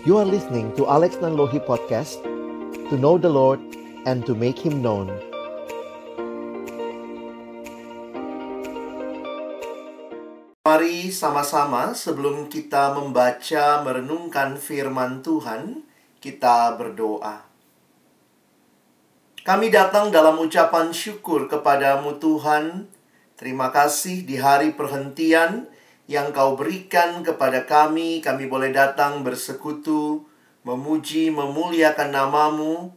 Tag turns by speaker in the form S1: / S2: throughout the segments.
S1: You are listening to Alex Nanlohi Podcast To know the Lord and to make Him known
S2: Mari sama-sama sebelum kita membaca merenungkan firman Tuhan, kita berdoa. Kami datang dalam ucapan syukur kepadamu Tuhan. Terima kasih di hari perhentian yang kau berikan kepada kami. Kami boleh datang bersekutu, memuji, memuliakan namamu.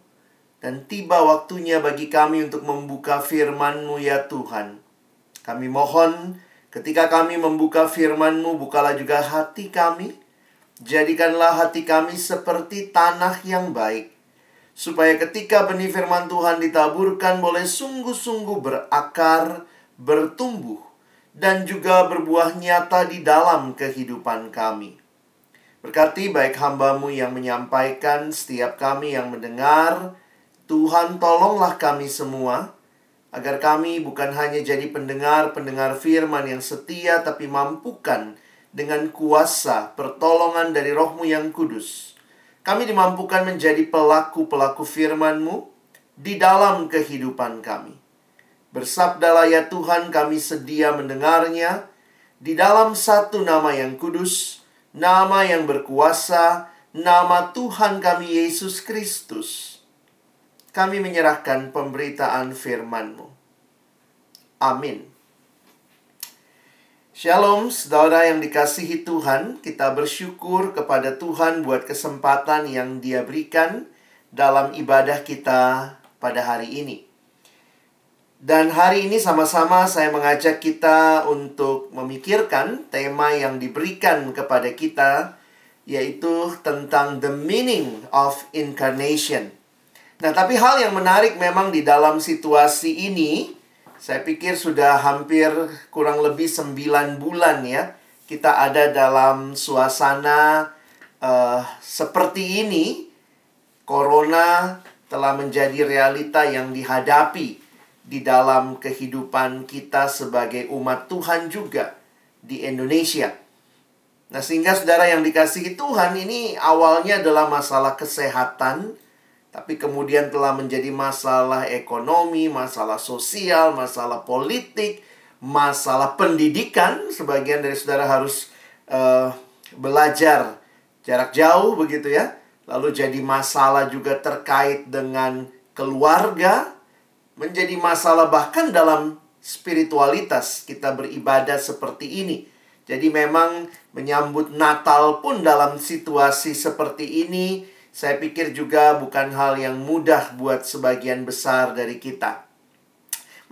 S2: Dan tiba waktunya bagi kami untuk membuka firman-Mu ya Tuhan. Kami mohon ketika kami membuka firman-Mu, bukalah juga hati kami. Jadikanlah hati kami seperti tanah yang baik supaya ketika benih firman Tuhan ditaburkan boleh sungguh-sungguh berakar, bertumbuh, dan juga berbuah nyata di dalam kehidupan kami. Berkati baik hambamu yang menyampaikan, setiap kami yang mendengar, Tuhan tolonglah kami semua, agar kami bukan hanya jadi pendengar-pendengar firman yang setia, tapi mampukan dengan kuasa pertolongan dari rohmu yang kudus kami dimampukan menjadi pelaku-pelaku firman-Mu di dalam kehidupan kami. Bersabdalah ya Tuhan kami sedia mendengarnya di dalam satu nama yang kudus, nama yang berkuasa, nama Tuhan kami Yesus Kristus. Kami menyerahkan pemberitaan firman-Mu. Amin. Shalom, saudara yang dikasihi Tuhan. Kita bersyukur kepada Tuhan buat kesempatan yang Dia berikan dalam ibadah kita pada hari ini. Dan hari ini sama-sama saya mengajak kita untuk memikirkan tema yang diberikan kepada kita, yaitu tentang the meaning of incarnation. Nah, tapi hal yang menarik memang di dalam situasi ini, saya pikir sudah hampir kurang lebih 9 bulan ya kita ada dalam suasana uh, seperti ini. Corona telah menjadi realita yang dihadapi di dalam kehidupan kita sebagai umat Tuhan juga di Indonesia. Nah, sehingga saudara yang dikasihi Tuhan ini awalnya adalah masalah kesehatan, tapi kemudian telah menjadi masalah ekonomi, masalah sosial, masalah politik, masalah pendidikan. Sebagian dari saudara harus uh, belajar jarak jauh begitu ya. Lalu jadi masalah juga terkait dengan keluarga, menjadi masalah bahkan dalam spiritualitas kita beribadah seperti ini. Jadi memang menyambut Natal pun dalam situasi seperti ini saya pikir juga bukan hal yang mudah buat sebagian besar dari kita.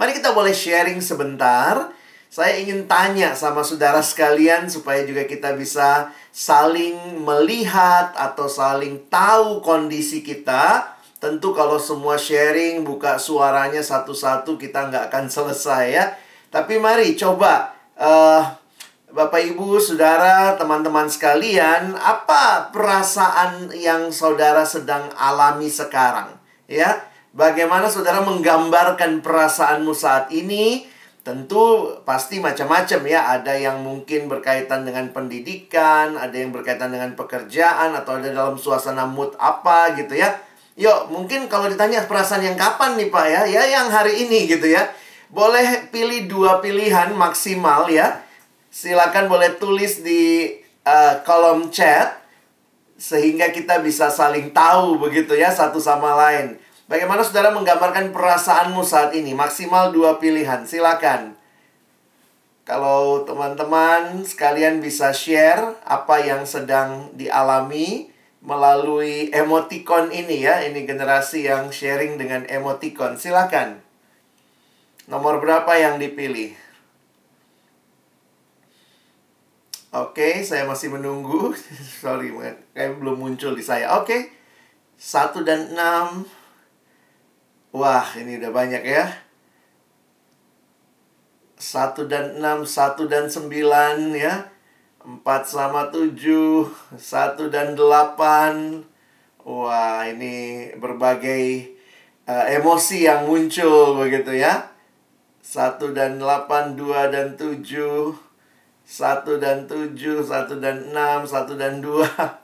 S2: Mari kita boleh sharing sebentar. Saya ingin tanya sama saudara sekalian supaya juga kita bisa saling melihat atau saling tahu kondisi kita. Tentu kalau semua sharing, buka suaranya satu-satu kita nggak akan selesai ya. Tapi mari coba uh, Bapak, Ibu, Saudara, teman-teman sekalian, apa perasaan yang saudara sedang alami sekarang? Ya, bagaimana saudara menggambarkan perasaanmu saat ini? Tentu pasti macam-macam ya. Ada yang mungkin berkaitan dengan pendidikan, ada yang berkaitan dengan pekerjaan, atau ada dalam suasana mood apa gitu ya. Yuk, mungkin kalau ditanya perasaan yang kapan nih Pak ya? Ya yang hari ini gitu ya. Boleh pilih dua pilihan maksimal ya silakan boleh tulis di uh, kolom chat sehingga kita bisa saling tahu begitu ya satu sama lain. Bagaimana saudara menggambarkan perasaanmu saat ini? Maksimal dua pilihan, silakan. Kalau teman-teman sekalian bisa share apa yang sedang dialami melalui emoticon ini ya. Ini generasi yang sharing dengan emoticon. Silakan. Nomor berapa yang dipilih? Oke, saya masih menunggu. Sorry, kayak belum muncul di saya. Oke, satu dan enam. Wah, ini udah banyak ya. Satu dan enam, satu dan sembilan ya. Empat sama tujuh, satu dan delapan. Wah, ini berbagai uh, emosi yang muncul begitu ya. Satu dan delapan, dua dan tujuh satu dan tujuh, satu dan enam, satu dan dua.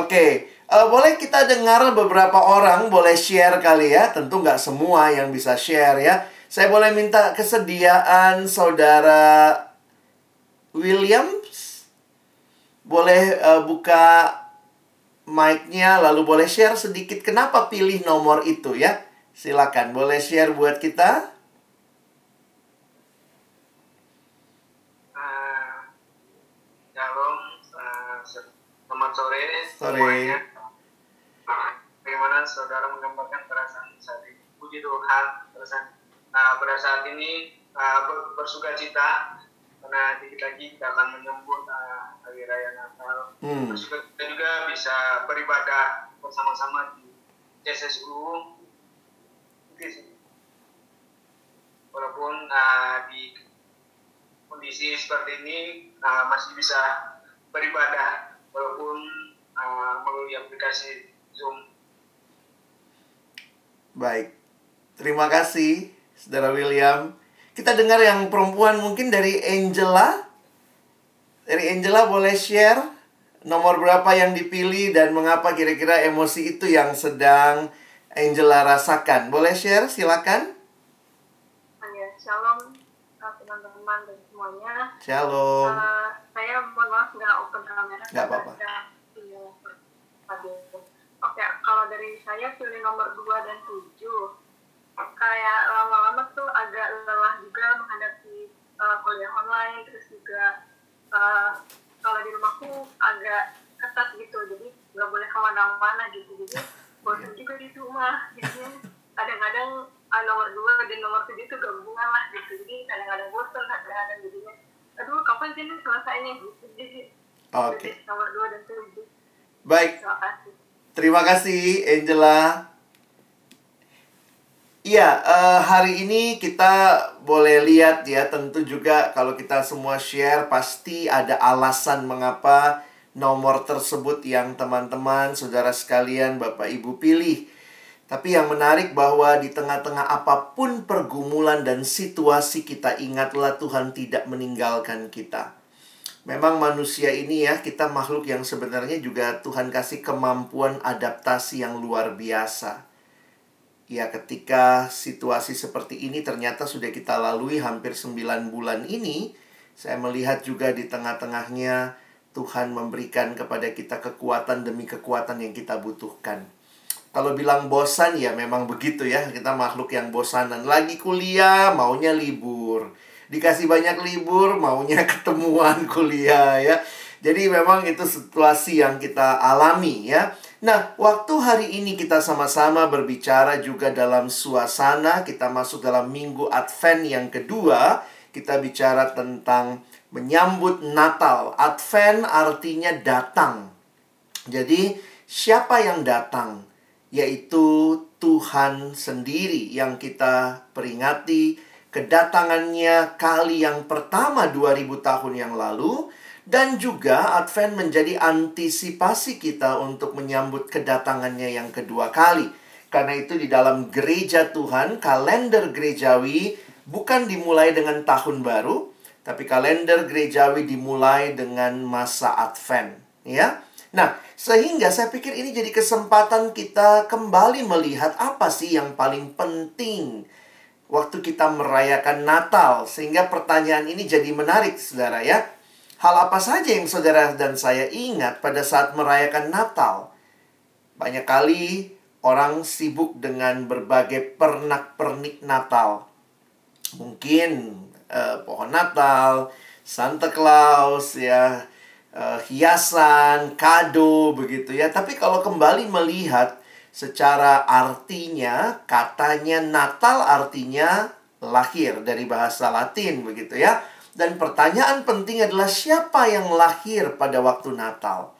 S2: Oke, uh, boleh kita dengar beberapa orang boleh share kali ya. Tentu nggak semua yang bisa share ya. Saya boleh minta kesediaan saudara Williams. Boleh uh, buka mic-nya lalu boleh share sedikit kenapa pilih nomor itu ya. Silakan, boleh share buat kita.
S3: Selamat sore.
S2: Sore.
S3: Semuanya. Bagaimana saudara menggambarkan perasaan saat ini? Puji Tuhan, perasaan. Nah, pada saat ini uh, bersuka cita karena dikit lagi kita akan menyambut uh, hari raya Natal.
S2: Hmm.
S3: Bersuka cita juga bisa beribadah bersama-sama di CSSU. Walaupun uh, di kondisi seperti ini uh, masih bisa beribadah walaupun uh, melalui aplikasi Zoom.
S2: Baik. Terima kasih, Saudara William. Kita dengar yang perempuan mungkin dari Angela. Dari Angela boleh share nomor berapa yang dipilih dan mengapa kira-kira emosi itu yang sedang Angela rasakan. Boleh share? Silakan.
S4: Ya, shalom teman-teman dan semuanya.
S2: Shalom.
S4: Uh, saya mohon maaf nggak open kamera.
S2: Nggak apa-apa.
S4: Iya, Oke, kalau dari saya pilih nomor 2 dan 7. Kayak lama-lama tuh agak lelah juga menghadapi uh, kuliah online, terus juga uh, kalau di rumahku agak ketat gitu, jadi nggak boleh ke mana-mana gitu. Jadi bosan juga di rumah. Jadi kadang-kadang uh, nomor 2 dan nomor 7 itu gabungan lah gitu. Jadi kadang-kadang bosan, kadang-kadang jadinya aduh kapan sih ini selesainya gitu jadi
S2: Oke. Okay.
S4: nomor dua dan tujuh
S2: baik
S4: terima kasih
S2: terima kasih Angela Iya, uh, hari ini kita boleh lihat ya, tentu juga kalau kita semua share pasti ada alasan mengapa nomor tersebut yang teman-teman, saudara sekalian, Bapak Ibu pilih. Tapi yang menarik bahwa di tengah-tengah apa pun pergumulan dan situasi kita ingatlah Tuhan tidak meninggalkan kita. Memang manusia ini ya, kita makhluk yang sebenarnya juga Tuhan kasih kemampuan adaptasi yang luar biasa. Ya ketika situasi seperti ini ternyata sudah kita lalui hampir 9 bulan ini, saya melihat juga di tengah-tengahnya Tuhan memberikan kepada kita kekuatan demi kekuatan yang kita butuhkan. Kalau bilang bosan ya memang begitu ya. Kita makhluk yang bosanan. Lagi kuliah maunya libur. Dikasih banyak libur maunya ketemuan kuliah ya. Jadi memang itu situasi yang kita alami ya. Nah, waktu hari ini kita sama-sama berbicara juga dalam suasana kita masuk dalam minggu Advent yang kedua, kita bicara tentang menyambut Natal. Advent artinya datang. Jadi, siapa yang datang? yaitu Tuhan sendiri yang kita peringati kedatangannya kali yang pertama 2000 tahun yang lalu dan juga Advent menjadi antisipasi kita untuk menyambut kedatangannya yang kedua kali. Karena itu di dalam gereja Tuhan, kalender gerejawi bukan dimulai dengan tahun baru, tapi kalender gerejawi dimulai dengan masa Advent, ya. Nah, sehingga saya pikir ini jadi kesempatan kita kembali melihat apa sih yang paling penting waktu kita merayakan Natal. Sehingga pertanyaan ini jadi menarik, saudara ya. Hal apa saja yang saudara dan saya ingat pada saat merayakan Natal? Banyak kali orang sibuk dengan berbagai pernak-pernik Natal. Mungkin uh, pohon Natal, Santa Claus ya, uh, hiasan, kado begitu ya. Tapi kalau kembali melihat secara artinya, katanya Natal artinya lahir dari bahasa Latin begitu ya. Dan pertanyaan penting adalah siapa yang lahir pada waktu Natal?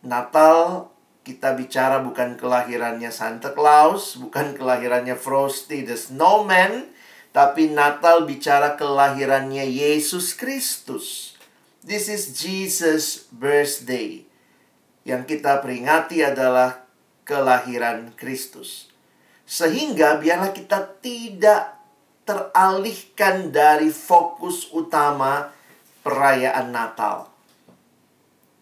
S2: Natal kita bicara bukan kelahirannya Santa Claus, bukan kelahirannya Frosty the Snowman, tapi Natal bicara kelahirannya Yesus Kristus. This is Jesus' birthday. Yang kita peringati adalah kelahiran Kristus. Sehingga biarlah kita tidak teralihkan dari fokus utama perayaan Natal.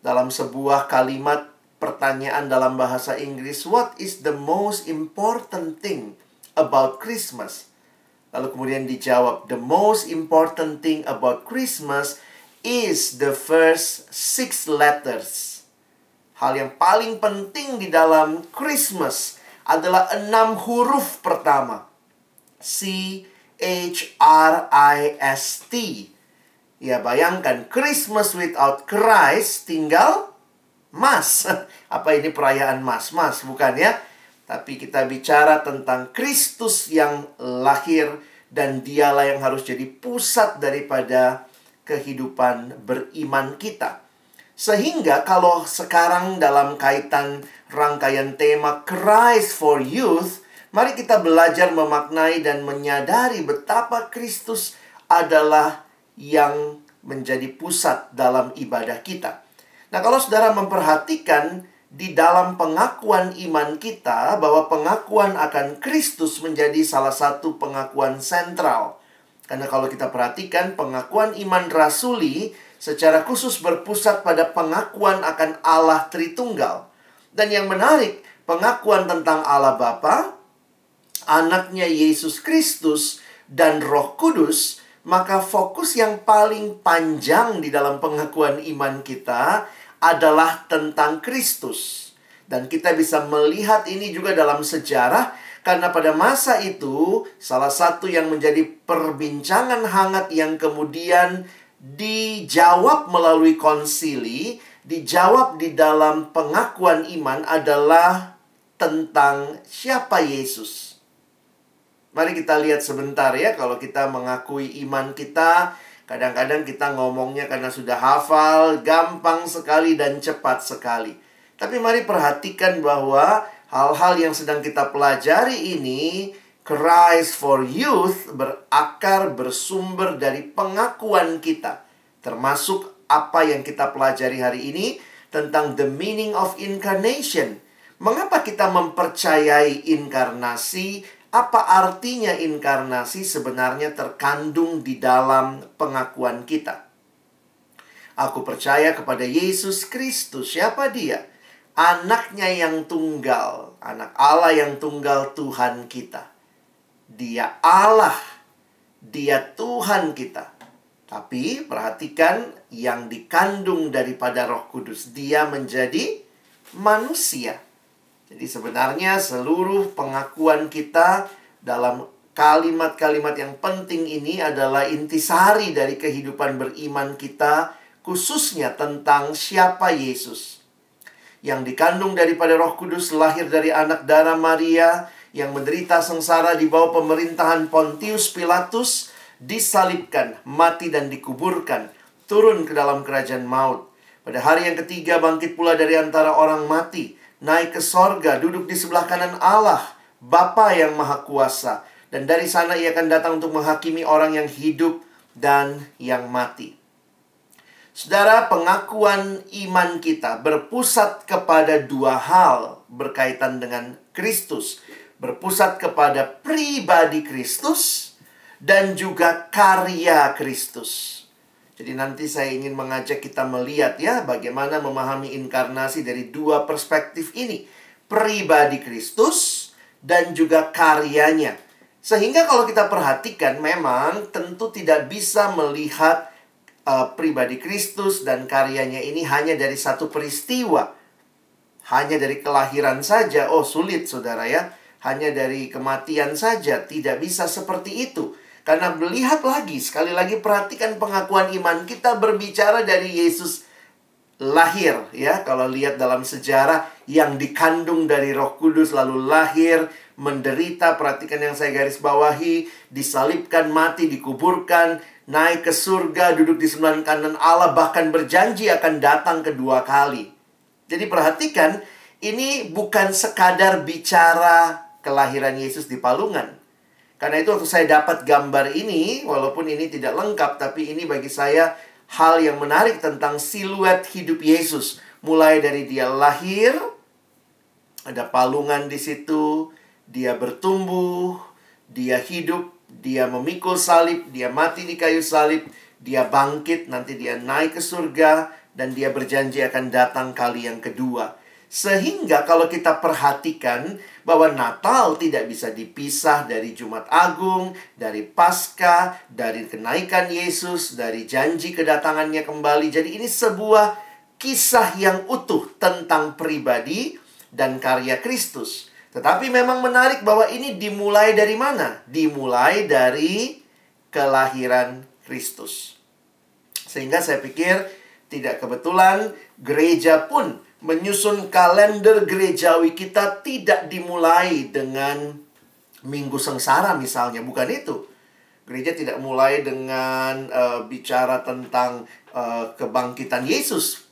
S2: dalam sebuah kalimat pertanyaan dalam bahasa Inggris, what is the most important thing about Christmas? Lalu kemudian dijawab, the most important thing about Christmas is the first six letters. Hal yang paling penting di dalam Christmas adalah enam huruf pertama. C H R I S T. Ya bayangkan Christmas without Christ tinggal Mas. Apa ini perayaan Mas-mas bukan ya? Tapi kita bicara tentang Kristus yang lahir dan dialah yang harus jadi pusat daripada kehidupan beriman kita. Sehingga kalau sekarang dalam kaitan rangkaian tema Christ for Youth, mari kita belajar memaknai dan menyadari betapa Kristus adalah yang menjadi pusat dalam ibadah kita. Nah, kalau saudara memperhatikan di dalam pengakuan iman kita bahwa pengakuan akan Kristus menjadi salah satu pengakuan sentral. Karena kalau kita perhatikan pengakuan iman rasuli secara khusus berpusat pada pengakuan akan Allah Tritunggal. Dan yang menarik, pengakuan tentang Allah Bapa, anaknya Yesus Kristus dan Roh Kudus maka fokus yang paling panjang di dalam pengakuan iman kita adalah tentang Kristus. Dan kita bisa melihat ini juga dalam sejarah karena pada masa itu salah satu yang menjadi perbincangan hangat yang kemudian dijawab melalui konsili, dijawab di dalam pengakuan iman adalah tentang siapa Yesus. Mari kita lihat sebentar ya kalau kita mengakui iman kita Kadang-kadang kita ngomongnya karena sudah hafal, gampang sekali dan cepat sekali. Tapi mari perhatikan bahwa hal-hal yang sedang kita pelajari ini Christ for Youth berakar bersumber dari pengakuan kita. Termasuk apa yang kita pelajari hari ini tentang the meaning of incarnation. Mengapa kita mempercayai inkarnasi apa artinya inkarnasi sebenarnya terkandung di dalam pengakuan kita. Aku percaya kepada Yesus Kristus. Siapa dia? Anaknya yang tunggal, anak Allah yang tunggal Tuhan kita. Dia Allah, dia Tuhan kita. Tapi perhatikan yang dikandung daripada Roh Kudus, dia menjadi manusia. Jadi sebenarnya seluruh pengakuan kita dalam kalimat-kalimat yang penting ini adalah intisari dari kehidupan beriman kita khususnya tentang siapa Yesus. Yang dikandung daripada Roh Kudus lahir dari anak darah Maria yang menderita sengsara di bawah pemerintahan Pontius Pilatus disalibkan, mati dan dikuburkan, turun ke dalam kerajaan maut. Pada hari yang ketiga bangkit pula dari antara orang mati naik ke sorga, duduk di sebelah kanan Allah, Bapa yang Maha Kuasa. Dan dari sana ia akan datang untuk menghakimi orang yang hidup dan yang mati. Saudara, pengakuan iman kita berpusat kepada dua hal berkaitan dengan Kristus. Berpusat kepada pribadi Kristus dan juga karya Kristus. Jadi nanti saya ingin mengajak kita melihat ya bagaimana memahami inkarnasi dari dua perspektif ini. Pribadi Kristus dan juga karyanya. Sehingga kalau kita perhatikan memang tentu tidak bisa melihat uh, pribadi Kristus dan karyanya ini hanya dari satu peristiwa. Hanya dari kelahiran saja. Oh sulit saudara ya. Hanya dari kematian saja. Tidak bisa seperti itu. Karena melihat lagi, sekali lagi perhatikan pengakuan iman kita berbicara dari Yesus lahir ya. Kalau lihat dalam sejarah yang dikandung dari Roh Kudus lalu lahir, menderita, perhatikan yang saya garis bawahi, disalibkan, mati, dikuburkan, naik ke surga, duduk di sebelah kanan Allah bahkan berjanji akan datang kedua kali. Jadi perhatikan, ini bukan sekadar bicara kelahiran Yesus di palungan. Karena itu waktu saya dapat gambar ini, walaupun ini tidak lengkap, tapi ini bagi saya hal yang menarik tentang siluet hidup Yesus. Mulai dari dia lahir, ada palungan di situ, dia bertumbuh, dia hidup, dia memikul salib, dia mati di kayu salib, dia bangkit, nanti dia naik ke surga, dan dia berjanji akan datang kali yang kedua. Sehingga kalau kita perhatikan bahwa Natal tidak bisa dipisah dari Jumat Agung, dari Paskah, dari kenaikan Yesus, dari janji kedatangannya kembali. Jadi ini sebuah kisah yang utuh tentang pribadi dan karya Kristus. Tetapi memang menarik bahwa ini dimulai dari mana? Dimulai dari kelahiran Kristus. Sehingga saya pikir tidak kebetulan gereja pun menyusun kalender gerejawi kita tidak dimulai dengan minggu sengsara misalnya, bukan itu. Gereja tidak mulai dengan uh, bicara tentang uh, kebangkitan Yesus,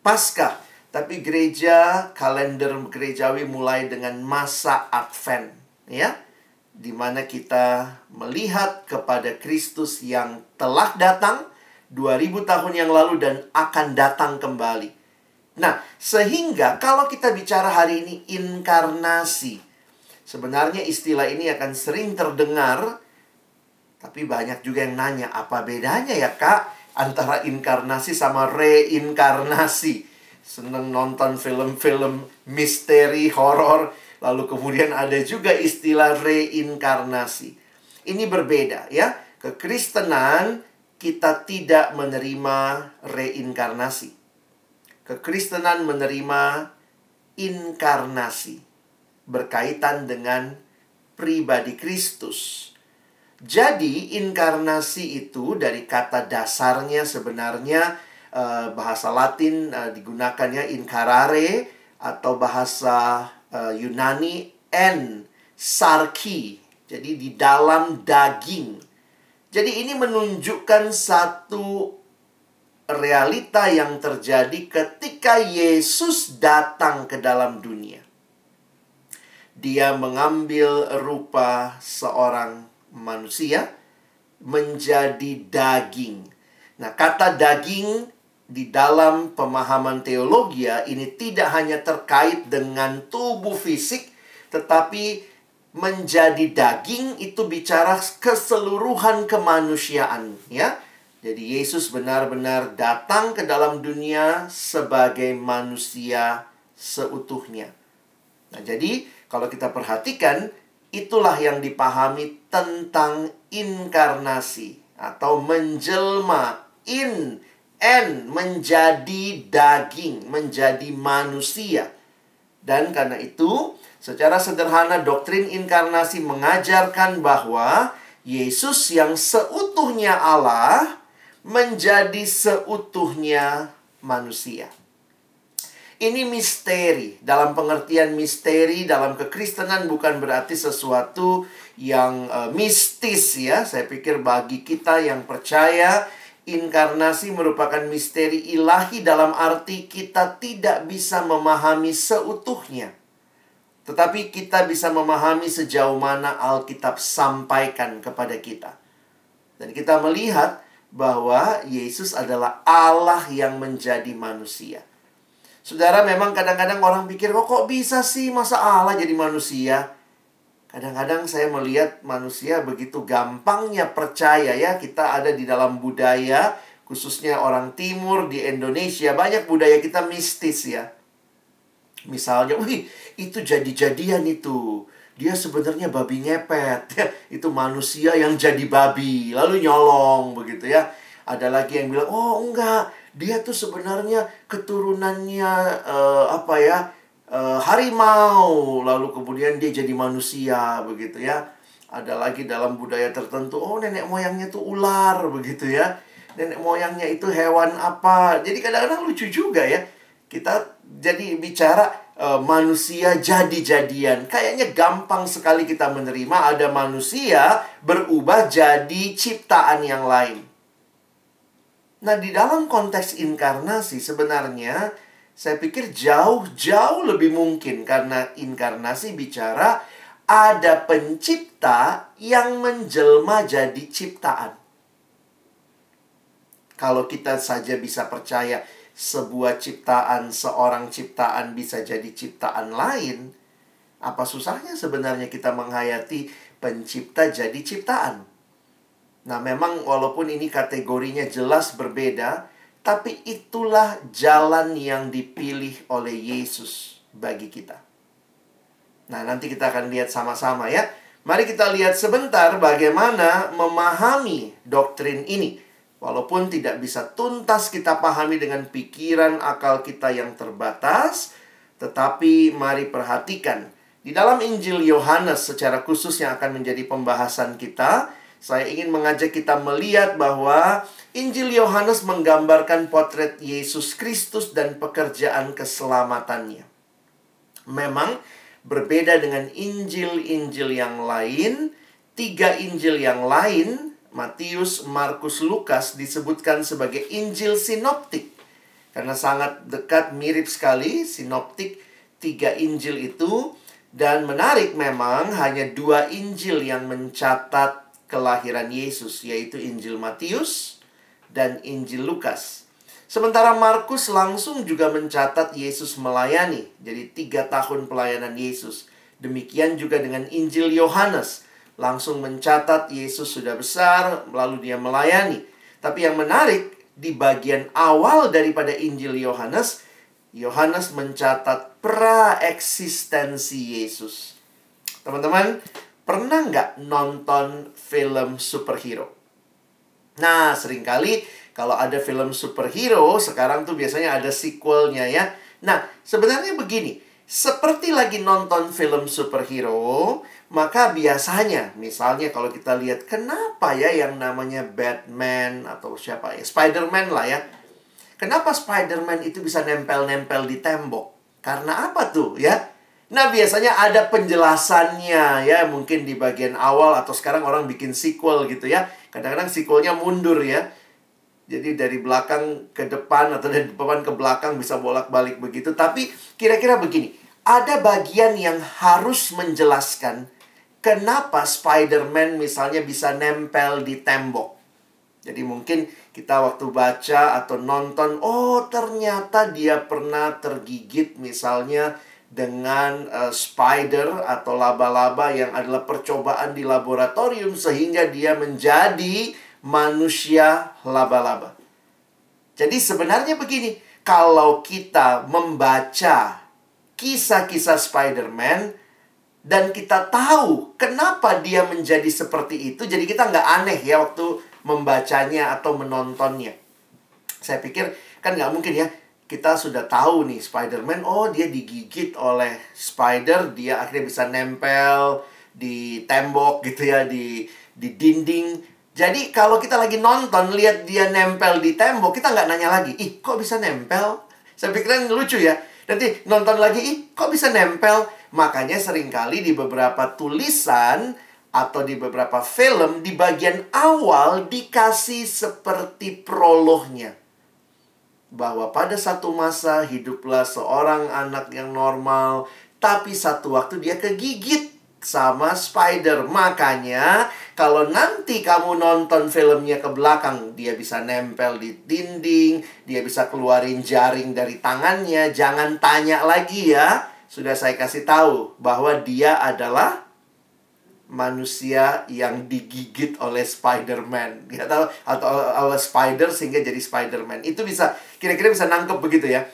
S2: Paskah, tapi gereja kalender gerejawi mulai dengan masa Advent, ya. Di mana kita melihat kepada Kristus yang telah datang 2000 tahun yang lalu dan akan datang kembali. Nah, sehingga kalau kita bicara hari ini inkarnasi, sebenarnya istilah ini akan sering terdengar, tapi banyak juga yang nanya, apa bedanya ya kak antara inkarnasi sama reinkarnasi? Seneng nonton film-film misteri, horor, lalu kemudian ada juga istilah reinkarnasi. Ini berbeda ya. Kekristenan kita tidak menerima reinkarnasi kekristenan menerima inkarnasi berkaitan dengan pribadi Kristus. Jadi inkarnasi itu dari kata dasarnya sebenarnya uh, bahasa Latin uh, digunakannya incarare atau bahasa uh, Yunani en sarki. Jadi di dalam daging. Jadi ini menunjukkan satu realita yang terjadi ketika Yesus datang ke dalam dunia. Dia mengambil rupa seorang manusia menjadi daging. Nah, kata daging di dalam pemahaman teologi ya, ini tidak hanya terkait dengan tubuh fisik, tetapi menjadi daging itu bicara keseluruhan kemanusiaan, ya jadi Yesus benar-benar datang ke dalam dunia sebagai manusia seutuhnya. Nah, jadi kalau kita perhatikan itulah yang dipahami tentang inkarnasi atau menjelma in en menjadi daging, menjadi manusia. Dan karena itu, secara sederhana doktrin inkarnasi mengajarkan bahwa Yesus yang seutuhnya Allah menjadi seutuhnya manusia. Ini misteri. Dalam pengertian misteri dalam kekristenan bukan berarti sesuatu yang uh, mistis ya. Saya pikir bagi kita yang percaya inkarnasi merupakan misteri ilahi dalam arti kita tidak bisa memahami seutuhnya. Tetapi kita bisa memahami sejauh mana Alkitab sampaikan kepada kita. Dan kita melihat bahwa Yesus adalah Allah yang menjadi manusia. Saudara, memang kadang-kadang orang pikir, oh, kok bisa sih masa Allah jadi manusia? Kadang-kadang saya melihat manusia begitu gampangnya percaya ya, kita ada di dalam budaya, khususnya orang timur di Indonesia, banyak budaya kita mistis ya. Misalnya, wih, itu jadi-jadian itu dia sebenarnya babi ngepet. Ya itu manusia yang jadi babi lalu nyolong begitu ya. Ada lagi yang bilang oh enggak. Dia tuh sebenarnya keturunannya uh, apa ya uh, harimau. Lalu kemudian dia jadi manusia begitu ya. Ada lagi dalam budaya tertentu oh nenek moyangnya tuh ular begitu ya. Nenek moyangnya itu hewan apa? Jadi kadang-kadang lucu juga ya. Kita jadi bicara uh, manusia jadi-jadian. Kayaknya gampang sekali kita menerima ada manusia berubah jadi ciptaan yang lain. Nah, di dalam konteks inkarnasi sebenarnya saya pikir jauh-jauh lebih mungkin karena inkarnasi bicara ada pencipta yang menjelma jadi ciptaan. Kalau kita saja bisa percaya sebuah ciptaan, seorang ciptaan bisa jadi ciptaan lain, apa susahnya sebenarnya kita menghayati pencipta jadi ciptaan? Nah, memang walaupun ini kategorinya jelas berbeda, tapi itulah jalan yang dipilih oleh Yesus bagi kita. Nah, nanti kita akan lihat sama-sama ya. Mari kita lihat sebentar bagaimana memahami doktrin ini. Walaupun tidak bisa tuntas kita pahami dengan pikiran akal kita yang terbatas, tetapi mari perhatikan di dalam Injil Yohanes secara khusus yang akan menjadi pembahasan kita, saya ingin mengajak kita melihat bahwa Injil Yohanes menggambarkan potret Yesus Kristus dan pekerjaan keselamatannya. Memang berbeda dengan Injil-Injil yang lain, tiga Injil yang lain, Matius, Markus, Lukas disebutkan sebagai Injil sinoptik. Karena sangat dekat mirip sekali sinoptik tiga Injil itu dan menarik memang hanya dua Injil yang mencatat kelahiran Yesus, yaitu Injil Matius dan Injil Lukas. Sementara Markus langsung juga mencatat Yesus melayani, jadi tiga tahun pelayanan Yesus. Demikian juga dengan Injil Yohanes, langsung mencatat Yesus sudah besar, lalu dia melayani. Tapi yang menarik, di bagian awal daripada Injil Yohanes, Yohanes mencatat praeksistensi Yesus. Teman-teman, pernah nggak nonton film superhero? Nah, sering kali kalau ada film superhero, sekarang tuh biasanya ada sequelnya ya. Nah, sebenarnya begini, seperti lagi nonton film superhero, maka biasanya, misalnya kalau kita lihat kenapa ya yang namanya Batman atau siapa ya, Spider-Man lah ya, Kenapa Spider-Man itu bisa nempel-nempel di tembok? Karena apa tuh ya? Nah, biasanya ada penjelasannya ya, mungkin di bagian awal atau sekarang orang bikin sequel gitu ya. Kadang-kadang sequelnya mundur ya. Jadi dari belakang ke depan atau dari depan ke belakang bisa bolak-balik begitu. Tapi kira-kira begini, ada bagian yang harus menjelaskan kenapa Spider-Man misalnya bisa nempel di tembok. Jadi mungkin kita waktu baca atau nonton, oh ternyata dia pernah tergigit misalnya dengan uh, spider atau laba-laba yang adalah percobaan di laboratorium sehingga dia menjadi manusia laba-laba. Jadi sebenarnya begini, kalau kita membaca kisah-kisah Spider-Man dan kita tahu kenapa dia menjadi seperti itu, jadi kita nggak aneh ya waktu membacanya atau menontonnya. Saya pikir kan nggak mungkin ya kita sudah tahu nih Spider-Man, oh dia digigit oleh spider, dia akhirnya bisa nempel di tembok gitu ya, di di dinding. Jadi kalau kita lagi nonton, lihat dia nempel di tembok, kita nggak nanya lagi, ih kok bisa nempel? Saya pikir lucu ya. Nanti nonton lagi, ih kok bisa nempel? Makanya sering kali di beberapa tulisan atau di beberapa film di bagian awal dikasih seperti prolognya. Bahwa pada satu masa hiduplah seorang anak yang normal tapi satu waktu dia kegigit sama spider. Makanya kalau nanti kamu nonton filmnya ke belakang dia bisa nempel di dinding dia bisa keluarin jaring dari tangannya. Jangan tanya lagi ya sudah saya kasih tahu bahwa dia adalah manusia yang digigit oleh Spider-Man atau atau oleh spider sehingga jadi Spider-Man. Itu bisa kira-kira bisa nangkep begitu ya.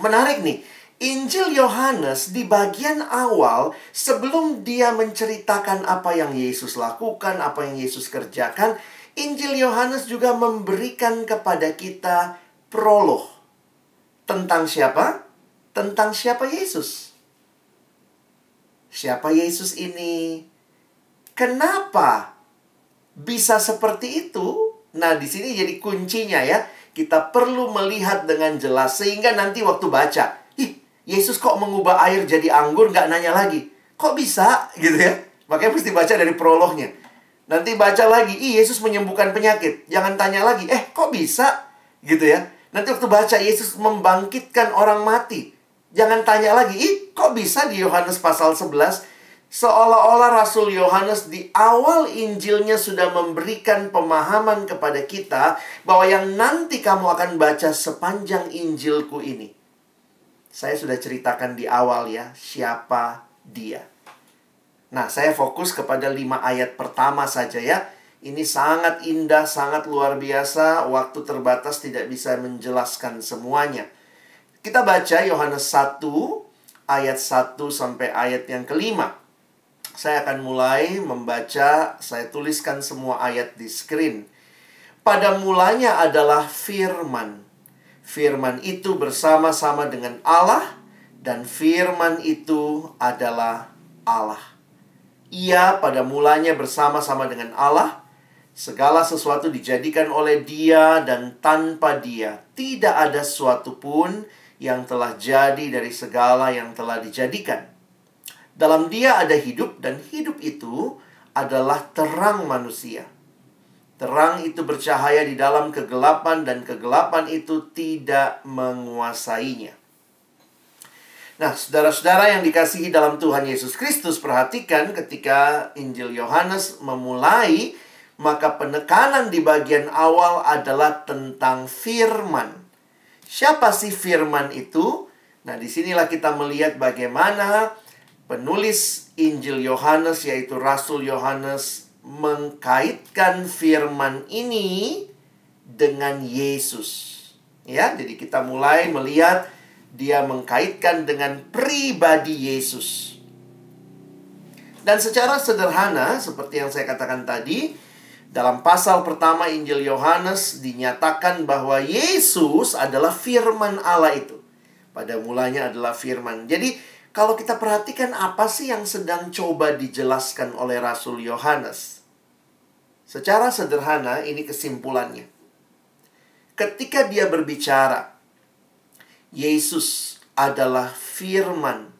S2: Menarik nih. Injil Yohanes di bagian awal sebelum dia menceritakan apa yang Yesus lakukan, apa yang Yesus kerjakan, Injil Yohanes juga memberikan kepada kita prolog tentang siapa? Tentang siapa Yesus. Siapa Yesus ini? Kenapa bisa seperti itu? Nah, di sini jadi kuncinya ya. Kita perlu melihat dengan jelas sehingga nanti waktu baca, ih, Yesus kok mengubah air jadi anggur nggak nanya lagi. Kok bisa? Gitu ya. Makanya mesti baca dari prolognya. Nanti baca lagi, ih Yesus menyembuhkan penyakit. Jangan tanya lagi, eh kok bisa? Gitu ya. Nanti waktu baca Yesus membangkitkan orang mati. Jangan tanya lagi, ih kok bisa di Yohanes pasal 11 Seolah-olah Rasul Yohanes di awal Injilnya sudah memberikan pemahaman kepada kita bahwa yang nanti kamu akan baca sepanjang Injilku ini. Saya sudah ceritakan di awal ya, siapa dia. Nah, saya fokus kepada lima ayat pertama saja ya. Ini sangat indah, sangat luar biasa. Waktu terbatas tidak bisa menjelaskan semuanya. Kita baca Yohanes 1 ayat 1 sampai ayat yang kelima. Saya akan mulai membaca, saya tuliskan semua ayat di screen. Pada mulanya adalah firman. Firman itu bersama-sama dengan Allah dan firman itu adalah Allah. Ia pada mulanya bersama-sama dengan Allah Segala sesuatu dijadikan oleh Dia dan tanpa Dia tidak ada sesuatu pun yang telah jadi dari segala yang telah dijadikan. Dalam Dia ada hidup dan hidup itu adalah terang manusia. Terang itu bercahaya di dalam kegelapan dan kegelapan itu tidak menguasainya. Nah, saudara-saudara yang dikasihi dalam Tuhan Yesus Kristus, perhatikan ketika Injil Yohanes memulai maka penekanan di bagian awal adalah tentang firman. Siapa sih firman itu? Nah, di sinilah kita melihat bagaimana penulis Injil Yohanes, yaitu Rasul Yohanes, mengkaitkan firman ini dengan Yesus. Ya, jadi kita mulai melihat dia mengkaitkan dengan pribadi Yesus. Dan secara sederhana, seperti yang saya katakan tadi, dalam pasal pertama Injil Yohanes dinyatakan bahwa Yesus adalah firman Allah itu. Pada mulanya adalah firman. Jadi kalau kita perhatikan apa sih yang sedang coba dijelaskan oleh Rasul Yohanes? Secara sederhana ini kesimpulannya. Ketika dia berbicara, Yesus adalah firman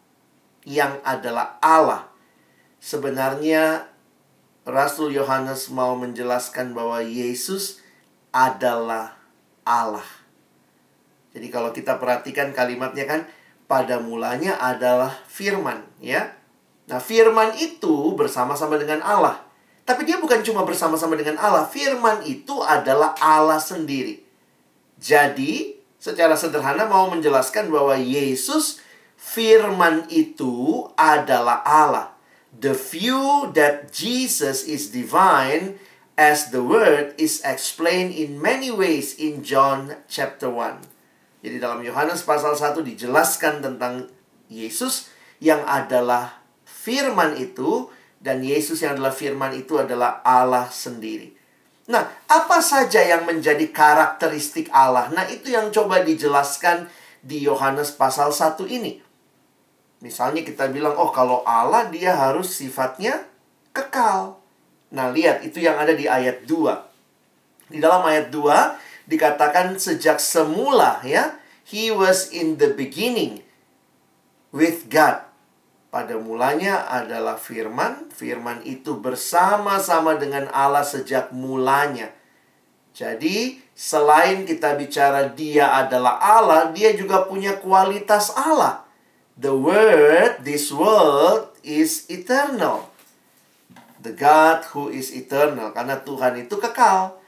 S2: yang adalah Allah. Sebenarnya Rasul Yohanes mau menjelaskan bahwa Yesus adalah Allah. Jadi kalau kita perhatikan kalimatnya kan pada mulanya adalah firman, ya. Nah, firman itu bersama-sama dengan Allah. Tapi dia bukan cuma bersama-sama dengan Allah, firman itu adalah Allah sendiri. Jadi, secara sederhana mau menjelaskan bahwa Yesus firman itu adalah Allah the view that Jesus is divine as the word is explained in many ways in John chapter 1. Jadi dalam Yohanes pasal 1 dijelaskan tentang Yesus yang adalah firman itu dan Yesus yang adalah firman itu adalah Allah sendiri. Nah, apa saja yang menjadi karakteristik Allah? Nah, itu yang coba dijelaskan di Yohanes pasal 1 ini. Misalnya kita bilang, oh kalau Allah dia harus sifatnya kekal. Nah, lihat itu yang ada di ayat 2. Di dalam ayat 2 dikatakan sejak semula ya, he was in the beginning with God. Pada mulanya adalah firman, firman itu bersama-sama dengan Allah sejak mulanya. Jadi, selain kita bicara dia adalah Allah, dia juga punya kualitas Allah. The word, this world is eternal. The God who is eternal. Karena Tuhan itu kekal.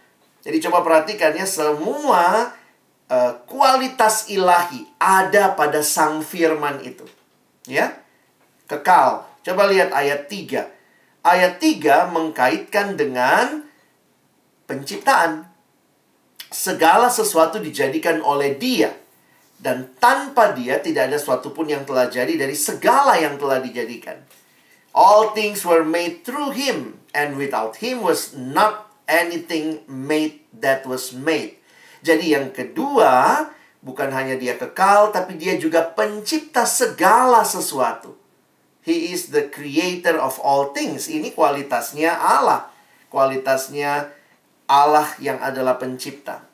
S2: Jadi coba perhatikan ya, semua uh, kualitas ilahi ada pada sang firman itu. Ya, kekal. Coba lihat ayat 3. Ayat 3 mengkaitkan dengan penciptaan. Segala sesuatu dijadikan oleh dia dan tanpa dia tidak ada sesuatu pun yang telah jadi dari segala yang telah dijadikan. All things were made through him, and without him was not anything made that was made. Jadi yang kedua, bukan hanya dia kekal, tapi dia juga pencipta segala sesuatu. He is the creator of all things. Ini kualitasnya Allah. Kualitasnya Allah yang adalah pencipta.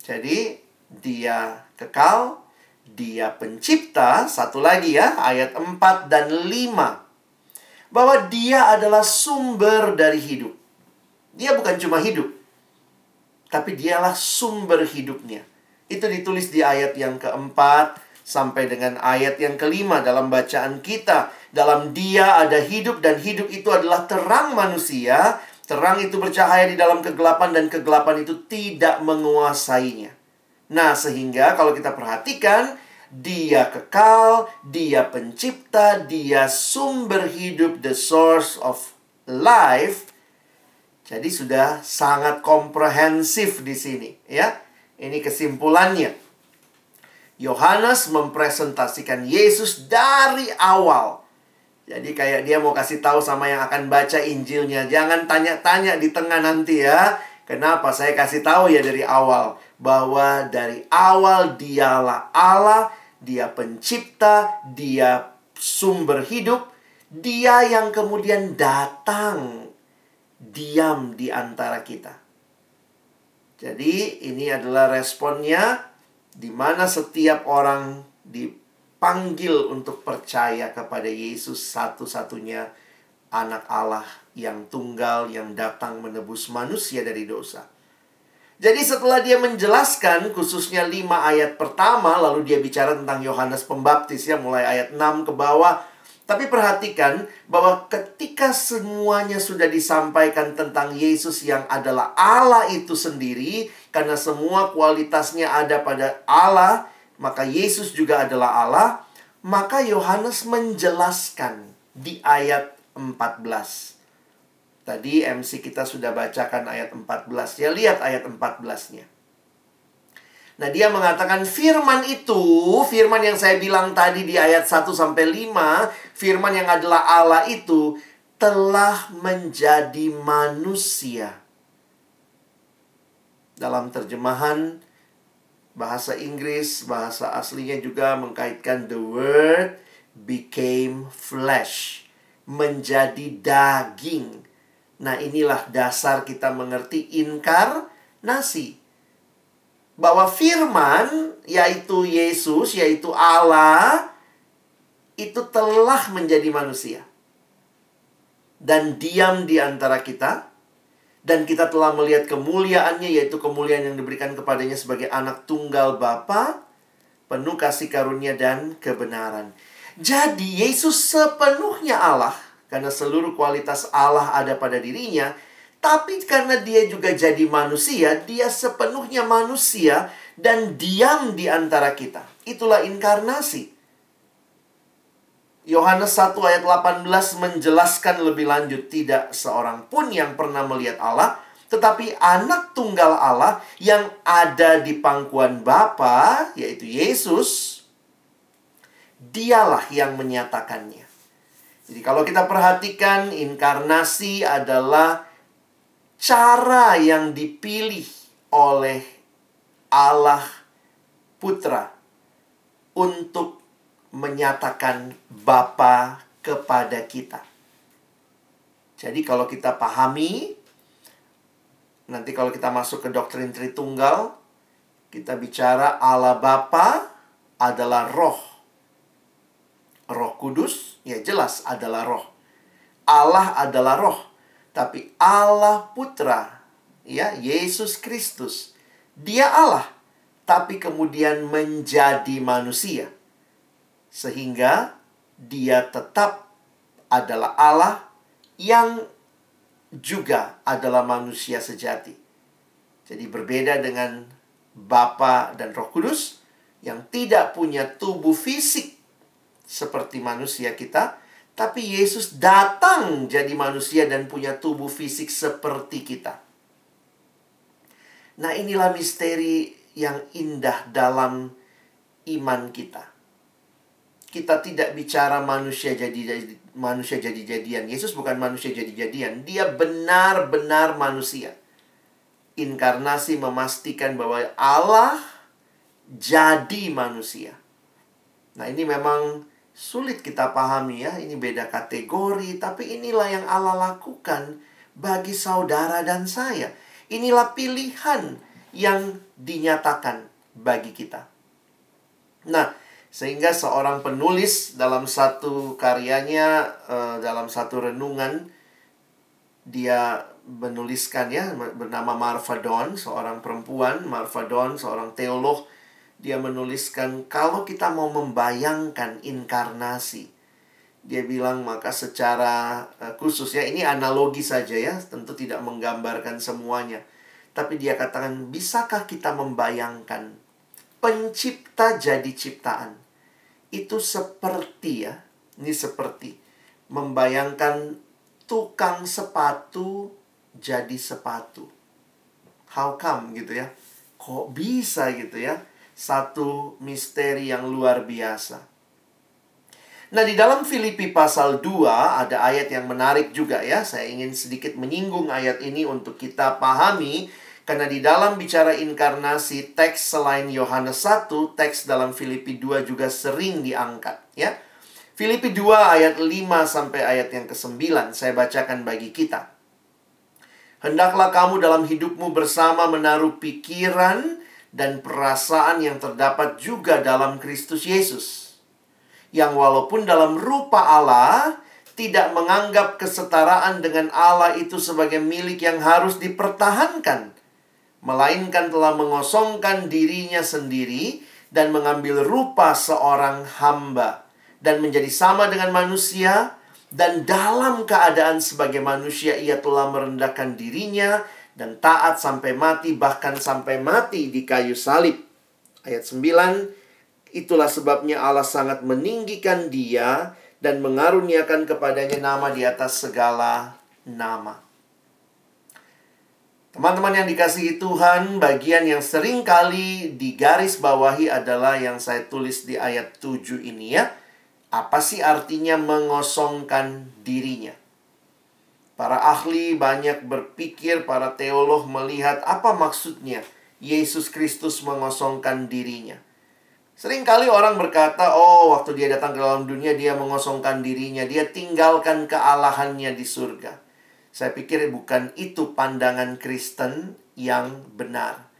S2: Jadi, dia kekal, dia pencipta, satu lagi ya, ayat 4 dan 5. Bahwa dia adalah sumber dari hidup. Dia bukan cuma hidup, tapi dialah sumber hidupnya. Itu ditulis di ayat yang keempat sampai dengan ayat yang kelima dalam bacaan kita. Dalam dia ada hidup dan hidup itu adalah terang manusia. Terang itu bercahaya di dalam kegelapan dan kegelapan itu tidak menguasainya. Nah, sehingga kalau kita perhatikan, dia kekal, dia pencipta, dia sumber hidup, the source of life. Jadi sudah sangat komprehensif di sini, ya. Ini kesimpulannya. Yohanes mempresentasikan Yesus dari awal. Jadi kayak dia mau kasih tahu sama yang akan baca Injilnya, jangan tanya-tanya di tengah nanti ya. Kenapa saya kasih tahu ya dari awal bahwa dari awal dialah Allah, dia pencipta, dia sumber hidup, dia yang kemudian datang diam di antara kita. Jadi ini adalah responnya di mana setiap orang dipanggil untuk percaya kepada Yesus satu-satunya anak Allah yang tunggal yang datang menebus manusia dari dosa. Jadi setelah dia menjelaskan khususnya lima ayat pertama lalu dia bicara tentang Yohanes Pembaptis ya mulai ayat 6 ke bawah tapi perhatikan bahwa ketika semuanya sudah disampaikan tentang Yesus yang adalah Allah itu sendiri, karena semua kualitasnya ada pada Allah, maka Yesus juga adalah Allah, maka Yohanes menjelaskan di ayat 14. Tadi MC kita sudah bacakan ayat 14. Ya lihat ayat 14-nya. Nah, dia mengatakan firman itu, firman yang saya bilang tadi di ayat 1 sampai 5, firman yang adalah Allah itu telah menjadi manusia. Dalam terjemahan bahasa Inggris, bahasa aslinya juga mengkaitkan the word became flesh, menjadi daging. Nah, inilah dasar kita mengerti inkarnasi bahwa firman yaitu Yesus yaitu Allah itu telah menjadi manusia dan diam di antara kita dan kita telah melihat kemuliaannya yaitu kemuliaan yang diberikan kepadanya sebagai anak tunggal Bapa penuh kasih karunia dan kebenaran. Jadi Yesus sepenuhnya Allah karena seluruh kualitas Allah ada pada dirinya tapi karena dia juga jadi manusia, dia sepenuhnya manusia dan diam di antara kita. Itulah inkarnasi. Yohanes 1 ayat 18 menjelaskan lebih lanjut tidak seorang pun yang pernah melihat Allah, tetapi anak tunggal Allah yang ada di pangkuan Bapa, yaitu Yesus, dialah yang menyatakannya. Jadi kalau kita perhatikan inkarnasi adalah cara yang dipilih oleh Allah Putra untuk menyatakan Bapa kepada kita. Jadi kalau kita pahami nanti kalau kita masuk ke doktrin Tritunggal kita bicara Allah Bapa adalah roh. Roh Kudus ya jelas adalah roh. Allah adalah roh. Tapi Allah Putra, ya, Yesus Kristus, Dia Allah, tapi kemudian menjadi manusia. Sehingga dia tetap adalah Allah yang juga adalah manusia sejati. Jadi berbeda dengan Bapa dan Roh Kudus yang tidak punya tubuh fisik seperti manusia kita, tapi Yesus datang jadi manusia dan punya tubuh fisik seperti kita. Nah, inilah misteri yang indah dalam iman kita. Kita tidak bicara manusia jadi manusia jadi-jadian. Yesus bukan manusia jadi-jadian, dia benar-benar manusia. Inkarnasi memastikan bahwa Allah jadi manusia. Nah, ini memang sulit kita pahami ya, ini beda kategori, tapi inilah yang Allah lakukan bagi saudara dan saya. Inilah pilihan yang dinyatakan bagi kita. Nah, sehingga seorang penulis dalam satu karyanya, uh, dalam satu renungan, dia menuliskan ya, bernama Marfa Don, seorang perempuan, Marfa Don, seorang teolog, dia menuliskan kalau kita mau membayangkan inkarnasi dia bilang maka secara uh, khusus ya ini analogi saja ya tentu tidak menggambarkan semuanya tapi dia katakan bisakah kita membayangkan pencipta jadi ciptaan itu seperti ya ini seperti membayangkan tukang sepatu jadi sepatu. How come gitu ya? Kok bisa gitu ya? Satu misteri yang luar biasa. Nah, di dalam Filipi pasal 2 ada ayat yang menarik juga ya. Saya ingin sedikit menyinggung ayat ini untuk kita pahami karena di dalam bicara inkarnasi teks selain Yohanes 1, teks dalam Filipi 2 juga sering diangkat ya. Filipi 2 ayat 5 sampai ayat yang ke-9 saya bacakan bagi kita. Hendaklah kamu dalam hidupmu bersama menaruh pikiran dan perasaan yang terdapat juga dalam Kristus Yesus yang walaupun dalam rupa Allah tidak menganggap kesetaraan dengan Allah itu sebagai milik yang harus dipertahankan, melainkan telah mengosongkan dirinya sendiri dan mengambil rupa seorang hamba dan menjadi sama dengan manusia dan dalam keadaan sebagai manusia ia telah merendahkan dirinya dan taat sampai mati bahkan sampai mati di kayu salib. Ayat 9 Itulah sebabnya Allah sangat meninggikan dia dan mengaruniakan kepadanya nama di atas segala nama. Teman-teman yang dikasihi Tuhan, bagian yang sering kali digaris bawahi adalah yang saya tulis di ayat 7 ini ya. Apa sih artinya mengosongkan dirinya? Para ahli banyak berpikir, para teolog melihat apa maksudnya Yesus Kristus mengosongkan dirinya. Seringkali orang berkata, oh waktu dia datang ke dalam dunia dia mengosongkan dirinya, dia tinggalkan kealahannya di surga. Saya pikir bukan itu pandangan Kristen yang benar.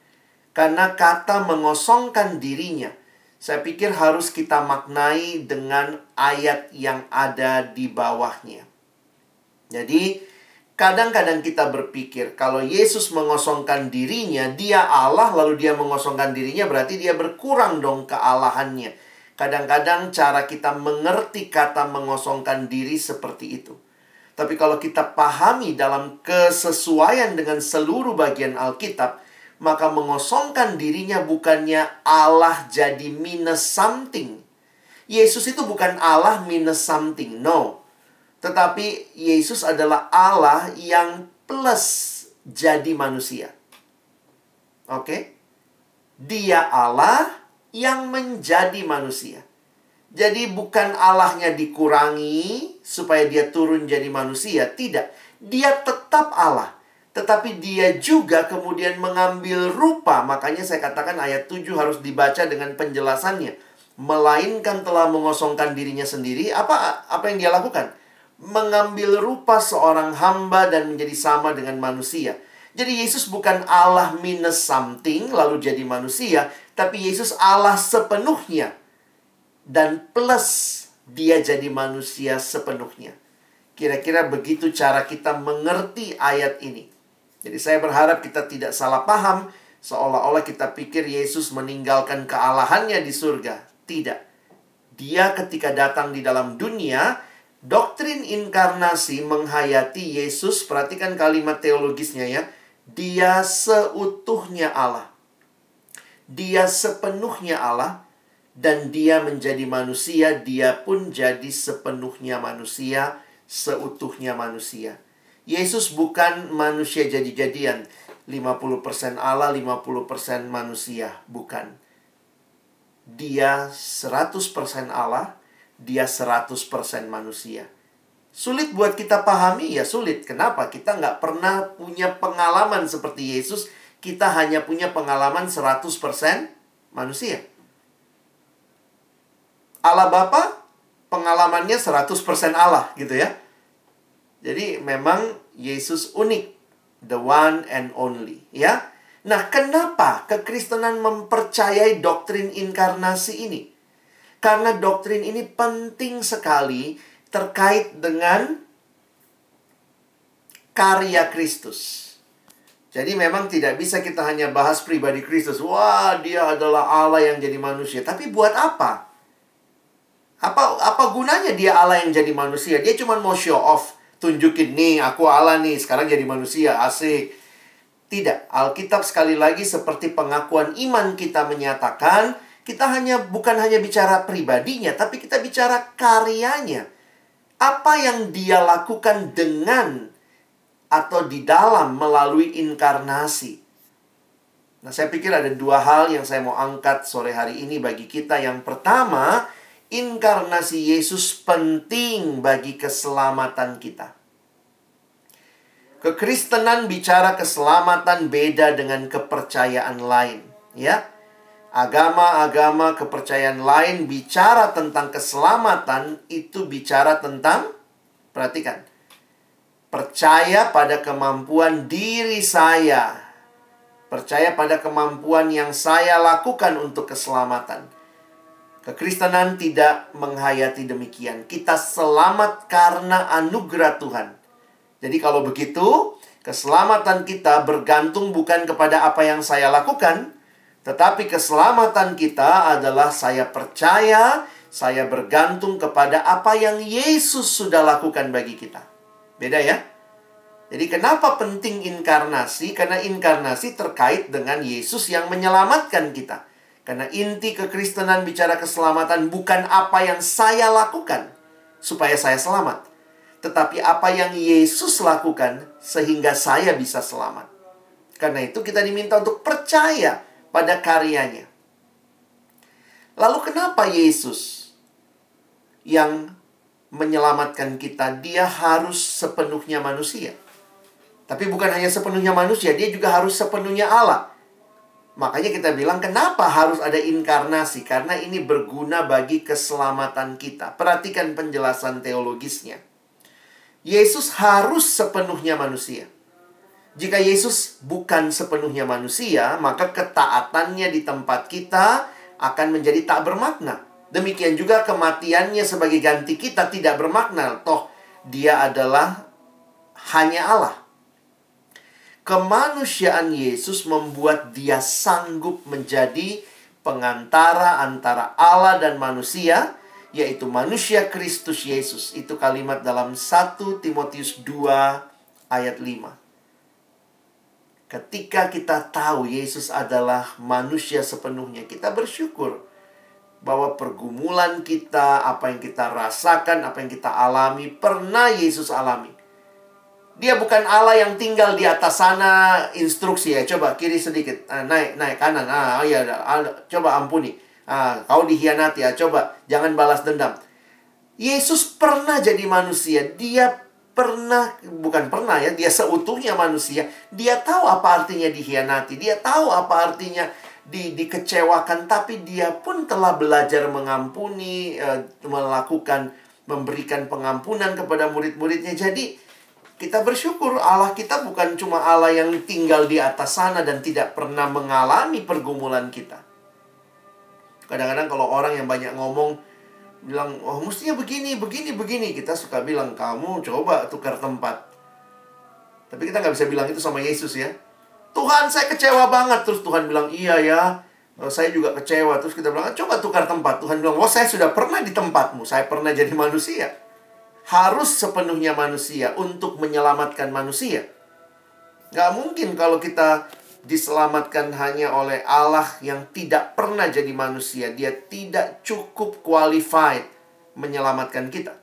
S2: Karena kata mengosongkan dirinya, saya pikir harus kita maknai dengan ayat yang ada di bawahnya. Jadi, Kadang-kadang kita berpikir kalau Yesus mengosongkan dirinya, dia Allah lalu dia mengosongkan dirinya berarti dia berkurang dong kealahannya. Kadang-kadang cara kita mengerti kata mengosongkan diri seperti itu. Tapi kalau kita pahami dalam kesesuaian dengan seluruh bagian Alkitab, maka mengosongkan dirinya bukannya Allah jadi minus something. Yesus itu bukan Allah minus something. No. Tetapi Yesus adalah Allah yang plus jadi manusia. Oke? Dia Allah yang menjadi manusia. Jadi bukan Allahnya dikurangi supaya dia turun jadi manusia, tidak. Dia tetap Allah. Tetapi dia juga kemudian mengambil rupa. Makanya saya katakan ayat 7 harus dibaca dengan penjelasannya. Melainkan telah mengosongkan dirinya sendiri. Apa apa yang dia lakukan? Mengambil rupa seorang hamba dan menjadi sama dengan manusia. Jadi Yesus bukan Allah minus something lalu jadi manusia, tapi Yesus Allah sepenuhnya. Dan plus dia jadi manusia sepenuhnya. Kira-kira begitu cara kita mengerti ayat ini. Jadi saya berharap kita tidak salah paham seolah-olah kita pikir Yesus meninggalkan kealahannya di surga. Tidak. Dia ketika datang di dalam dunia, Doktrin inkarnasi menghayati Yesus, perhatikan kalimat teologisnya ya. Dia seutuhnya Allah. Dia sepenuhnya Allah dan dia menjadi manusia, dia pun jadi sepenuhnya manusia, seutuhnya manusia. Yesus bukan manusia jadi-jadian. 50% Allah, 50% manusia. Bukan. Dia 100% Allah, dia 100% manusia. Sulit buat kita pahami, ya sulit. Kenapa? Kita nggak pernah punya pengalaman seperti Yesus. Kita hanya punya pengalaman 100% manusia. Allah Bapa pengalamannya 100% Allah gitu ya. Jadi memang Yesus unik, the one and only ya. Nah, kenapa kekristenan mempercayai doktrin inkarnasi ini? Karena doktrin ini penting sekali terkait dengan karya Kristus. Jadi memang tidak bisa kita hanya bahas pribadi Kristus. Wah, dia adalah Allah yang jadi manusia. Tapi buat apa? Apa apa gunanya dia Allah yang jadi manusia? Dia cuma mau show off, tunjukin nih aku Allah nih, sekarang jadi manusia, asik. Tidak, Alkitab sekali lagi seperti pengakuan iman kita menyatakan kita hanya bukan hanya bicara pribadinya, tapi kita bicara karyanya. Apa yang dia lakukan dengan atau di dalam melalui inkarnasi. Nah, saya pikir ada dua hal yang saya mau angkat sore hari ini bagi kita. Yang pertama, inkarnasi Yesus penting bagi keselamatan kita. Kekristenan bicara keselamatan beda dengan kepercayaan lain, ya. Agama-agama kepercayaan lain bicara tentang keselamatan itu bicara tentang perhatikan. Percaya pada kemampuan diri saya Percaya pada kemampuan yang saya lakukan untuk keselamatan. Kekristenan tidak menghayati demikian. Kita selamat karena anugerah Tuhan. Jadi kalau begitu, keselamatan kita bergantung bukan kepada apa yang saya lakukan, tetapi keselamatan kita adalah saya percaya, saya bergantung kepada apa yang Yesus sudah lakukan bagi kita. Beda ya? Jadi kenapa penting inkarnasi? Karena inkarnasi terkait dengan Yesus yang menyelamatkan kita. Karena inti kekristenan bicara keselamatan bukan apa yang saya lakukan supaya saya selamat. Tetapi apa yang Yesus lakukan sehingga saya bisa selamat. Karena itu kita diminta untuk percaya pada karyanya. Lalu kenapa Yesus yang menyelamatkan kita, dia harus sepenuhnya manusia? Tapi bukan hanya sepenuhnya manusia, dia juga harus sepenuhnya Allah. Makanya kita bilang kenapa harus ada inkarnasi? Karena ini berguna bagi keselamatan kita. Perhatikan penjelasan teologisnya. Yesus harus sepenuhnya manusia. Jika Yesus bukan sepenuhnya manusia, maka ketaatannya di tempat kita akan menjadi tak bermakna. Demikian juga kematiannya sebagai ganti kita tidak bermakna. Toh, dia adalah hanya Allah kemanusiaan Yesus membuat dia sanggup menjadi pengantara antara Allah dan manusia, yaitu manusia Kristus Yesus. Itu kalimat dalam 1 Timotius 2 ayat 5. Ketika kita tahu Yesus adalah manusia sepenuhnya, kita bersyukur bahwa pergumulan kita, apa yang kita rasakan, apa yang kita alami, pernah Yesus alami. Dia bukan Allah yang tinggal di atas sana instruksi ya. Coba kiri sedikit. Ah, naik, naik kanan. Ah, iya, coba ampuni. Ah, kau dihianati ya. Coba jangan balas dendam. Yesus pernah jadi manusia. Dia pernah bukan pernah ya, dia seutuhnya manusia. Dia tahu apa artinya dihianati. Dia tahu apa artinya di, dikecewakan, tapi dia pun telah belajar mengampuni, eh, melakukan memberikan pengampunan kepada murid-muridnya. Jadi kita bersyukur Allah kita bukan cuma Allah yang tinggal di atas sana dan tidak pernah mengalami pergumulan kita. Kadang-kadang kalau orang yang banyak ngomong bilang, "Oh, mestinya begini, begini, begini." Kita suka bilang, "Kamu coba tukar tempat." Tapi kita nggak bisa bilang itu sama Yesus ya. Tuhan, saya kecewa banget. Terus Tuhan bilang, "Iya ya, oh, saya juga kecewa." Terus kita bilang, "Coba tukar tempat." Tuhan bilang, "Oh, saya sudah pernah di tempatmu. Saya pernah jadi manusia." harus sepenuhnya manusia untuk menyelamatkan manusia. Gak mungkin kalau kita diselamatkan hanya oleh Allah yang tidak pernah jadi manusia. Dia tidak cukup qualified menyelamatkan kita.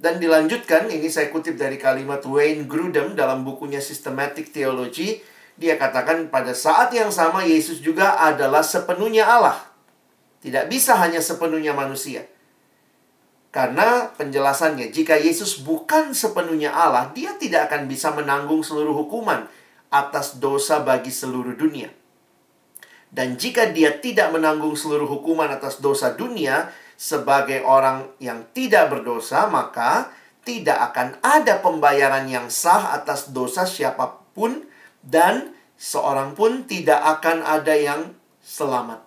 S2: Dan dilanjutkan, ini saya kutip dari kalimat Wayne Grudem dalam bukunya Systematic Theology. Dia katakan pada saat yang sama Yesus juga adalah sepenuhnya Allah. Tidak bisa hanya sepenuhnya manusia. Karena penjelasannya, jika Yesus bukan sepenuhnya Allah, dia tidak akan bisa menanggung seluruh hukuman atas dosa bagi seluruh dunia. Dan jika dia tidak menanggung seluruh hukuman atas dosa dunia sebagai orang yang tidak berdosa, maka tidak akan ada pembayaran yang sah atas dosa siapa pun dan seorang pun tidak akan ada yang selamat.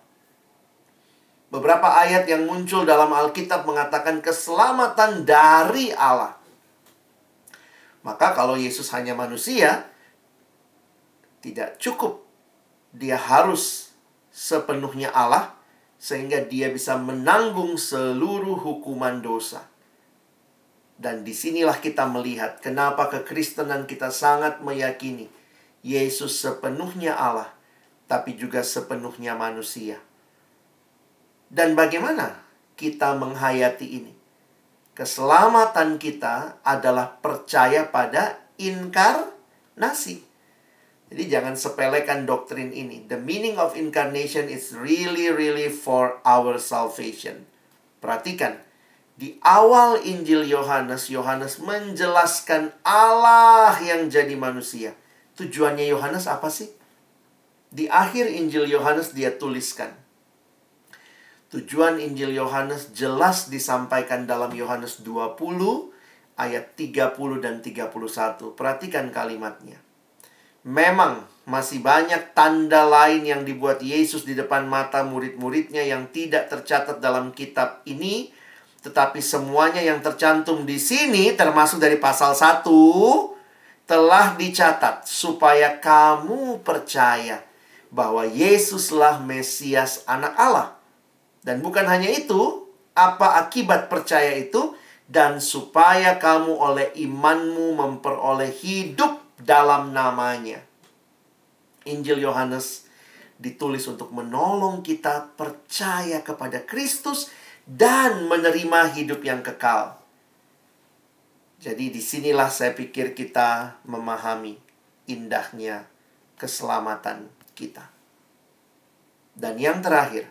S2: Beberapa ayat yang muncul dalam Alkitab mengatakan keselamatan dari Allah. Maka kalau Yesus hanya manusia, tidak cukup. Dia harus sepenuhnya Allah sehingga dia bisa menanggung seluruh hukuman dosa. Dan di sinilah kita melihat kenapa kekristenan kita sangat meyakini Yesus sepenuhnya Allah, tapi juga sepenuhnya manusia. Dan bagaimana kita menghayati ini? Keselamatan kita adalah percaya pada inkarnasi. Jadi jangan sepelekan doktrin ini. The meaning of incarnation is really really for our salvation. Perhatikan, di awal Injil Yohanes, Yohanes menjelaskan Allah yang jadi manusia. Tujuannya Yohanes apa sih? Di akhir Injil Yohanes dia tuliskan. Tujuan Injil Yohanes jelas disampaikan dalam Yohanes 20 ayat 30 dan 31. Perhatikan kalimatnya. Memang masih banyak tanda lain yang dibuat Yesus di depan mata murid-muridnya yang tidak tercatat dalam kitab ini, tetapi semuanya yang tercantum di sini termasuk dari pasal 1 telah dicatat supaya kamu percaya bahwa Yesuslah Mesias anak Allah. Dan bukan hanya itu, apa akibat percaya itu? Dan supaya kamu oleh imanmu memperoleh hidup dalam namanya. Injil Yohanes ditulis untuk menolong kita percaya kepada Kristus dan menerima hidup yang kekal. Jadi di sinilah saya pikir kita memahami indahnya keselamatan kita. Dan yang terakhir,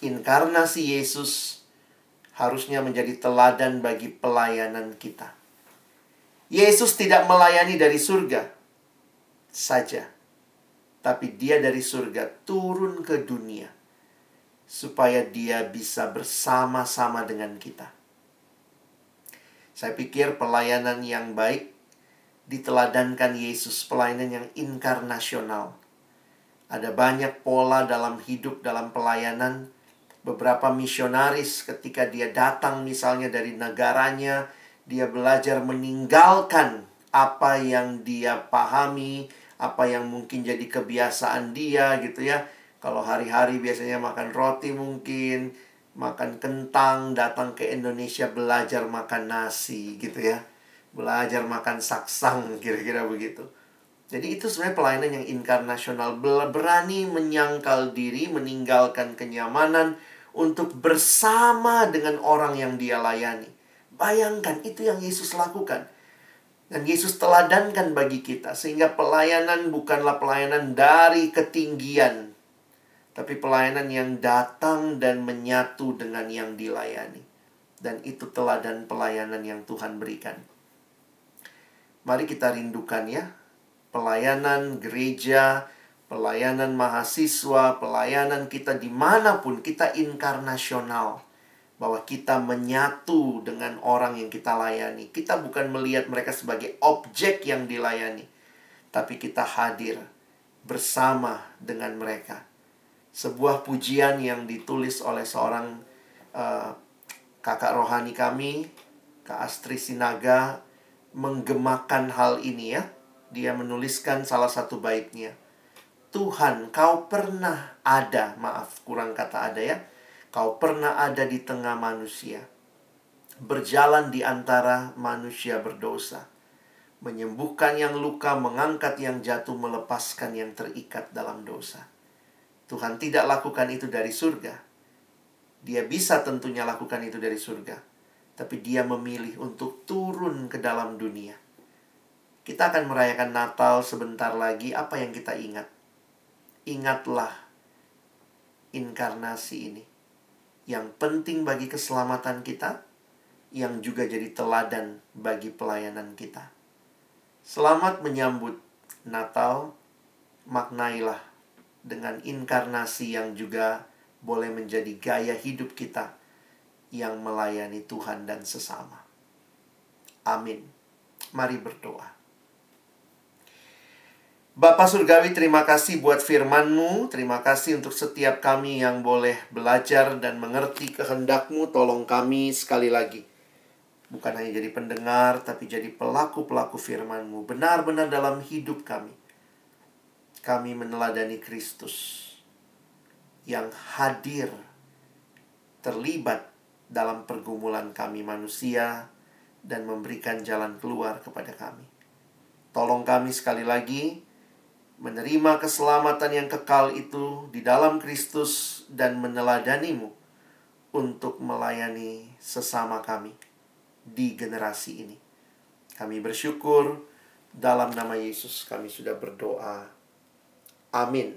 S2: inkarnasi Yesus harusnya menjadi teladan bagi pelayanan kita. Yesus tidak melayani dari surga saja, tapi Dia dari surga turun ke dunia supaya Dia bisa bersama-sama dengan kita. Saya pikir pelayanan yang baik diteladankan Yesus, pelayanan yang inkarnasional. Ada banyak pola dalam hidup, dalam pelayanan. Beberapa misionaris ketika dia datang misalnya dari negaranya, dia belajar meninggalkan apa yang dia pahami, apa yang mungkin jadi kebiasaan dia gitu ya. Kalau hari-hari biasanya makan roti mungkin, makan kentang, datang ke Indonesia belajar makan nasi gitu ya. Belajar makan saksang kira-kira begitu. Jadi itu sebenarnya pelayanan yang inkarnasional berani menyangkal diri, meninggalkan kenyamanan untuk bersama dengan orang yang dia layani. Bayangkan itu yang Yesus lakukan. Dan Yesus teladankan bagi kita sehingga pelayanan bukanlah pelayanan dari ketinggian, tapi pelayanan yang datang dan menyatu dengan yang dilayani. Dan itu teladan pelayanan yang Tuhan berikan. Mari kita rindukan ya, pelayanan gereja, pelayanan mahasiswa, pelayanan kita di mana pun, kita inkarnasional bahwa kita menyatu dengan orang yang kita layani. Kita bukan melihat mereka sebagai objek yang dilayani, tapi kita hadir bersama dengan mereka. Sebuah pujian yang ditulis oleh seorang uh, kakak rohani kami, Kak Astri Sinaga, menggemakan hal ini ya. Dia menuliskan salah satu baitnya. Tuhan, kau pernah ada, maaf kurang kata ada ya Kau pernah ada di tengah manusia, berjalan di antara manusia berdosa, menyembuhkan yang luka, mengangkat yang jatuh, melepaskan yang terikat dalam dosa. Tuhan tidak lakukan itu dari surga. Dia bisa tentunya lakukan itu dari surga, tapi Dia memilih untuk turun ke dalam dunia. Kita akan merayakan Natal sebentar lagi. Apa yang kita ingat? Ingatlah inkarnasi ini yang penting bagi keselamatan kita, yang juga jadi teladan bagi pelayanan kita. Selamat menyambut Natal, maknailah dengan inkarnasi yang juga boleh menjadi gaya hidup kita yang melayani Tuhan dan sesama. Amin. Mari berdoa. Bapak Surgawi, terima kasih buat firman-Mu. Terima kasih untuk setiap kami yang boleh belajar dan mengerti kehendak-Mu. Tolong kami sekali lagi. Bukan hanya jadi pendengar, tapi jadi pelaku-pelaku firman-Mu. Benar-benar dalam hidup kami. Kami meneladani Kristus yang hadir, terlibat dalam pergumulan kami manusia, dan memberikan jalan keluar kepada kami. Tolong kami sekali lagi menerima keselamatan yang kekal itu di dalam Kristus dan meneladanimu untuk melayani sesama kami di generasi ini. Kami bersyukur dalam nama Yesus kami sudah berdoa. Amin.